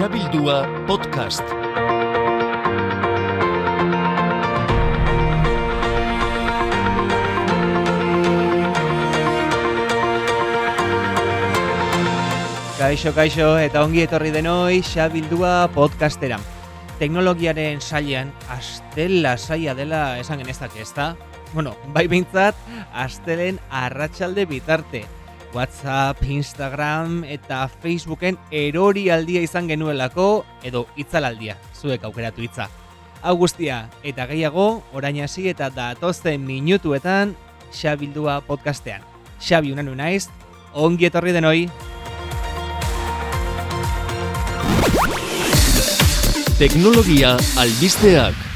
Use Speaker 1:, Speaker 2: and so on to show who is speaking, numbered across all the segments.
Speaker 1: Xabildua podcast.
Speaker 2: Kaixo, kaixo, eta ongi etorri denoi Xabildua podcastera. Teknologiaren sailean, astela saia dela esan genezak ez da? Bueno, bai behintzat, astelen arratsalde bitarte. WhatsApp, Instagram eta Facebooken erori aldia izan genuelako edo itzalaldia, zuek aukeratu hitza. Hau guztia eta gehiago, orain hasi eta datozen minutuetan Xabildua podcastean. Xabi unanu naiz, ongi etorri denoi.
Speaker 1: Teknologia albisteak.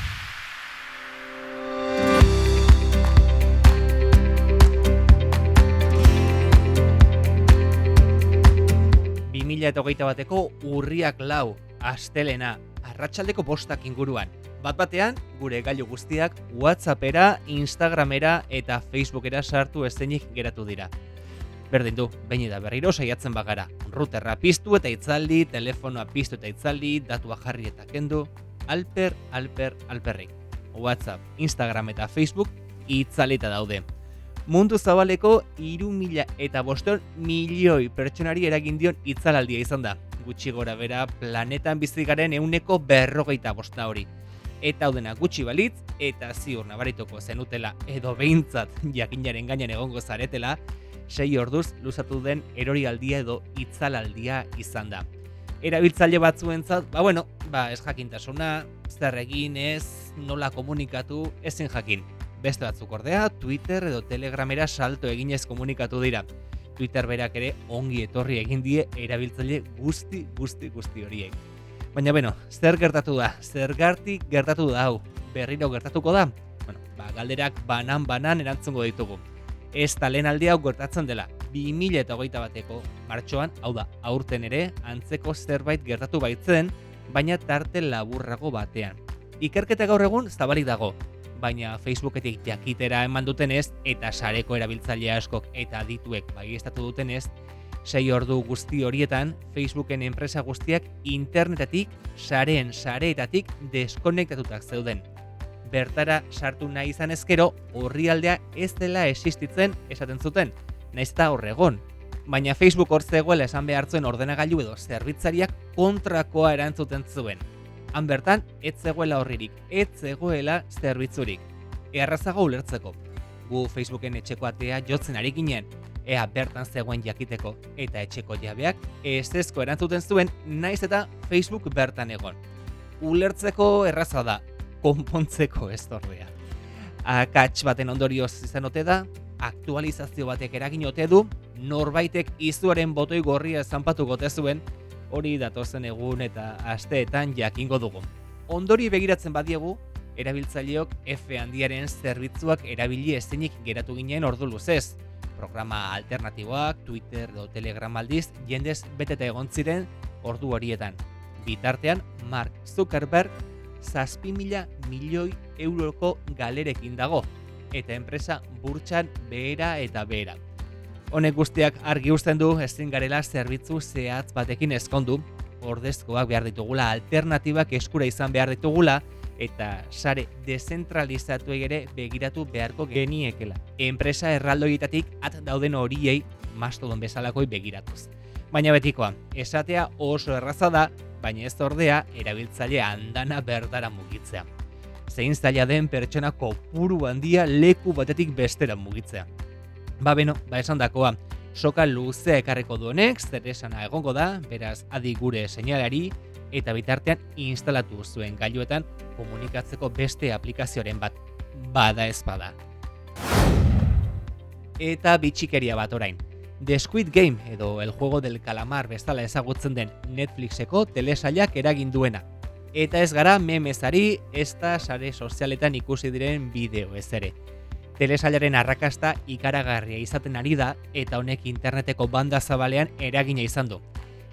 Speaker 2: Eta hogeita bateko urriak lau, astelena, arratsaldeko bostak inguruan. Bat batean, gure gailu guztiak Whatsappera, Instagramera eta Facebookera sartu estenik geratu dira. Berdin du, behin da berriro saiatzen bagara. Routerra piztu eta itzaldi, telefonoa piztu eta itzaldi, datua jarri eta kendu, alper, alper, alperrik. WhatsApp, Instagram eta Facebook itzalita daude mundu zabaleko iru mila eta boston milioi pertsonari eragin dion itzalaldia izan da. Gutxi gora bera planetan bizigaren euneko berrogeita bosta hori. Eta haudena gutxi balitz eta ziur nabarituko zenutela edo behintzat jakinaren gainean egongo zaretela, sei orduz luzatu den erorialdia edo itzalaldia izan da. Erabiltzaile batzuentzat, ba bueno, ba ez jakintasuna, zer egin ez, nola komunikatu, ezin jakin. Beste batzuk ordea, Twitter edo Telegramera salto eginez komunikatu dira. Twitter berak ere ongi etorri egin die erabiltzaile guzti, guzti, guzti horiek. Baina beno, zer gertatu da? Zer garti gertatu da hau? Berriro gertatuko da? Bueno, ba, galderak banan-banan erantzungo ditugu. Ez talen aldi hau gertatzen dela, 2000 eta hogeita bateko martxoan, hau da, aurten ere, antzeko zerbait gertatu baitzen, baina tarte laburrago batean. Ikerketa gaur egun zabalik dago, baina Facebooketik jakitera eman dutenez eta sareko erabiltzaile askok eta dituek baiestatu dutenez, sei ordu guzti horietan Facebooken enpresa guztiak internetetik, sareen sareetatik deskonektatutak zeuden. Bertara sartu nahi izan ezkero, horrialdea ez dela existitzen esaten zuten, naiz eta horregon. Baina Facebook hor zegoela esan behartzen ordenagailu edo zerbitzariak kontrakoa erantzuten zuen han bertan ez zegoela horririk, ez zegoela zerbitzurik. Errazago ulertzeko. Gu Facebooken etxeko atea jotzen ari ginen, ea bertan zegoen jakiteko eta etxeko jabeak ez ezko erantzuten zuen naiz eta Facebook bertan egon. Ulertzeko erraza da, konpontzeko ez tordea. Akats baten ondorioz izan ote da, aktualizazio batek eragin ote du, norbaitek izuaren botoi gorria zanpatu gote zuen, hori datozen egun eta asteetan jakingo dugu. Ondori begiratzen badiegu, erabiltzaileok F handiaren zerbitzuak erabili ezenik geratu ginen ordu luzez. Programa alternatiboak, Twitter edo Telegram aldiz, jendez beteta egon ziren ordu horietan. Bitartean, Mark Zuckerberg zazpi mila milioi euroko galerekin dago, eta enpresa burtsan behera eta behera. Honek guztiak argi uzten du ezin garela zerbitzu zehatz batekin ezkondu, ordezkoak behar ditugula, alternatibak eskura izan behar ditugula, eta sare dezentralizatu ere begiratu beharko geniekela. Enpresa erraldoietatik at dauden horiei mastodon bezalakoi begiratuz. Baina betikoa, esatea oso erraza da, baina ez ordea erabiltzaile andana berdara mugitzea. Zein zaila den pertsona kopuru handia leku batetik bestera mugitzea. Ba beno, ba esan dakoa, soka luzea ekarreko duenek, zer esana egongo da, beraz adi gure seinalari, eta bitartean instalatu zuen gailuetan komunikatzeko beste aplikazioaren bat, bada ez bada. Eta bitxikeria bat orain. The Squid Game edo El Juego del Calamar bezala ezagutzen den Netflixeko telesailak eragin duena. Eta ez gara memezari ez da sare sozialetan ikusi diren bideo ez ere telesailaren arrakasta ikaragarria izaten ari da eta honek interneteko banda zabalean eragina izan du.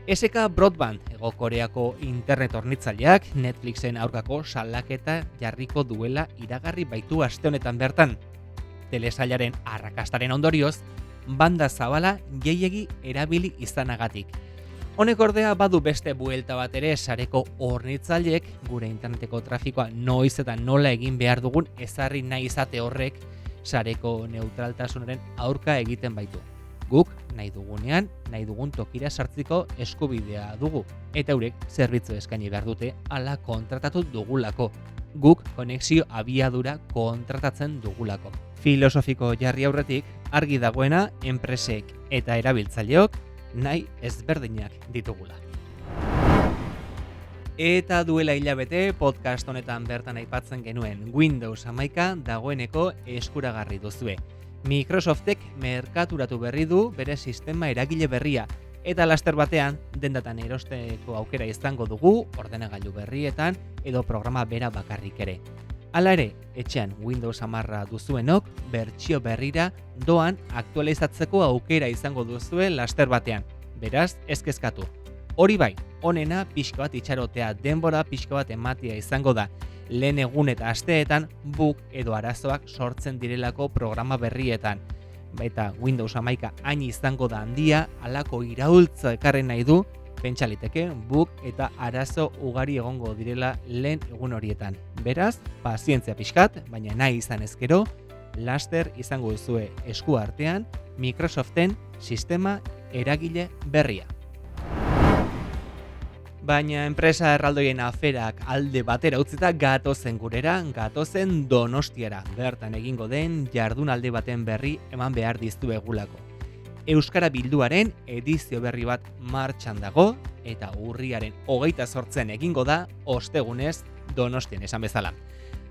Speaker 2: SK Broadband, ego koreako internet hornitzaileak, Netflixen aurkako salaketa jarriko duela iragarri baitu aste honetan bertan. Telesailaren arrakastaren ondorioz, banda zabala gehiegi erabili izanagatik. Honek ordea badu beste buelta bat ere sareko hornitzaileek gure interneteko trafikoa noiz eta nola egin behar dugun ezarri nahi izate horrek sareko neutraltasunaren aurka egiten baitu. Guk nahi dugunean, nahi dugun tokira sartziko eskubidea dugu. Eta eurek zerbitzu eskaini behar dute ala kontratatu dugulako. Guk konexio abiadura kontratatzen dugulako. Filosofiko jarri aurretik, argi dagoena enpresek eta erabiltzaileok nahi ezberdinak ditugula. Eta duela hilabete podcast honetan bertan aipatzen genuen Windows amaika dagoeneko eskuragarri duzue. Microsoftek merkaturatu berri du bere sistema eragile berria eta laster batean dendatan erosteko aukera izango dugu ordenagailu berrietan edo programa bera bakarrik ere. Hala ere, etxean Windows amarra duzuenok bertsio berrira doan aktualizatzeko aukera izango duzue laster batean. Beraz, ezkezkatu. Hori bai, onena pixko bat itxarotea denbora pixko bat ematia izango da. Lehen egun eta asteetan buk edo arazoak sortzen direlako programa berrietan. Baita Windows amaika hain izango da handia, alako iraultza ekarren nahi du, pentsaliteke buk eta arazo ugari egongo direla lehen egun horietan. Beraz, pazientzia pixkat, baina nahi izan ezkero, laster izango duzue esku artean Microsoften sistema eragile berria. Baina enpresa erraldoien aferak alde batera utzita gatozen gurera, gatozen donostiara. Bertan egingo den jardunalde baten berri eman behar diztu egulako. Euskara Bilduaren edizio berri bat martxan dago eta urriaren hogeita sortzen egingo da ostegunez donostien esan bezala.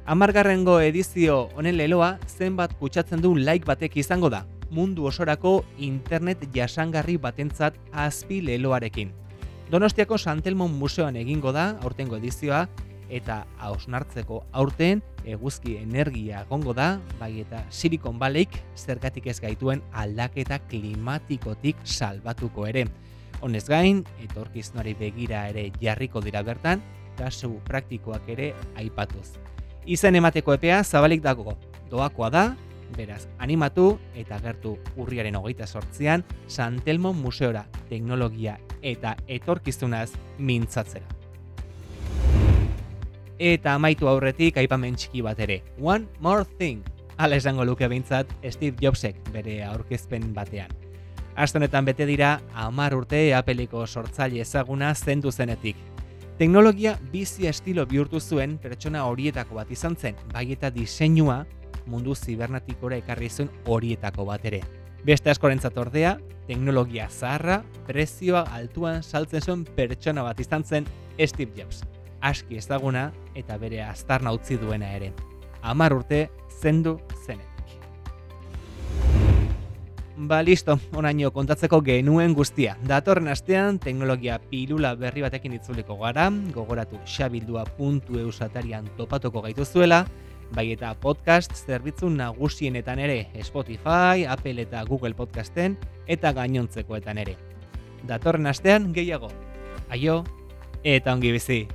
Speaker 2: Amargarrengo edizio honen leloa zenbat kutsatzen du like batek izango da, mundu osorako internet jasangarri batentzat azpi leloarekin. Donostiako Santelmon Museoan egingo da aurtengo edizioa eta hausnartzeko aurten eguzki energia gongo da, bai eta Silicon Valleyk zergatik ez gaituen aldaketa klimatikotik salbatuko ere. Honez gain, etorkiznari begira ere jarriko dira bertan, kasu praktikoak ere aipatuz. Izen emateko epea zabalik dago, doakoa da, beraz, animatu eta gertu urriaren hogeita sortzean Santelmo Museora teknologia eta etorkizunaz mintzatzera. Eta amaitu aurretik aipamen txiki bat ere. One more thing. Hala esango luke behintzat Steve Jobsek bere aurkezpen batean. Astonetan bete dira, amar urte apeliko sortzaile ezaguna zendu zenetik. Teknologia bizi estilo bihurtu zuen pertsona horietako bat izan zen, bai eta diseinua mundu zibernatikora ekarri zuen horietako bat ere. Beste askorentzat ordea, teknologia zaharra, prezioa altuan saltzen zuen pertsona bat izan zen Steve Jobs. Aski ezaguna eta bere aztarna utzi duena ere. Amar urte zendu zenetik. Ba, listo, onaino kontatzeko genuen guztia. Datorren astean, teknologia pilula berri batekin itzuliko gara, gogoratu xabildua.eu satarian topatuko gaitu zuela, bai eta podcast zerbitzu nagusienetan ere Spotify, Apple eta Google Podcasten eta gainontzekoetan ere. Datorren astean gehiago. Aio eta ongi bizi.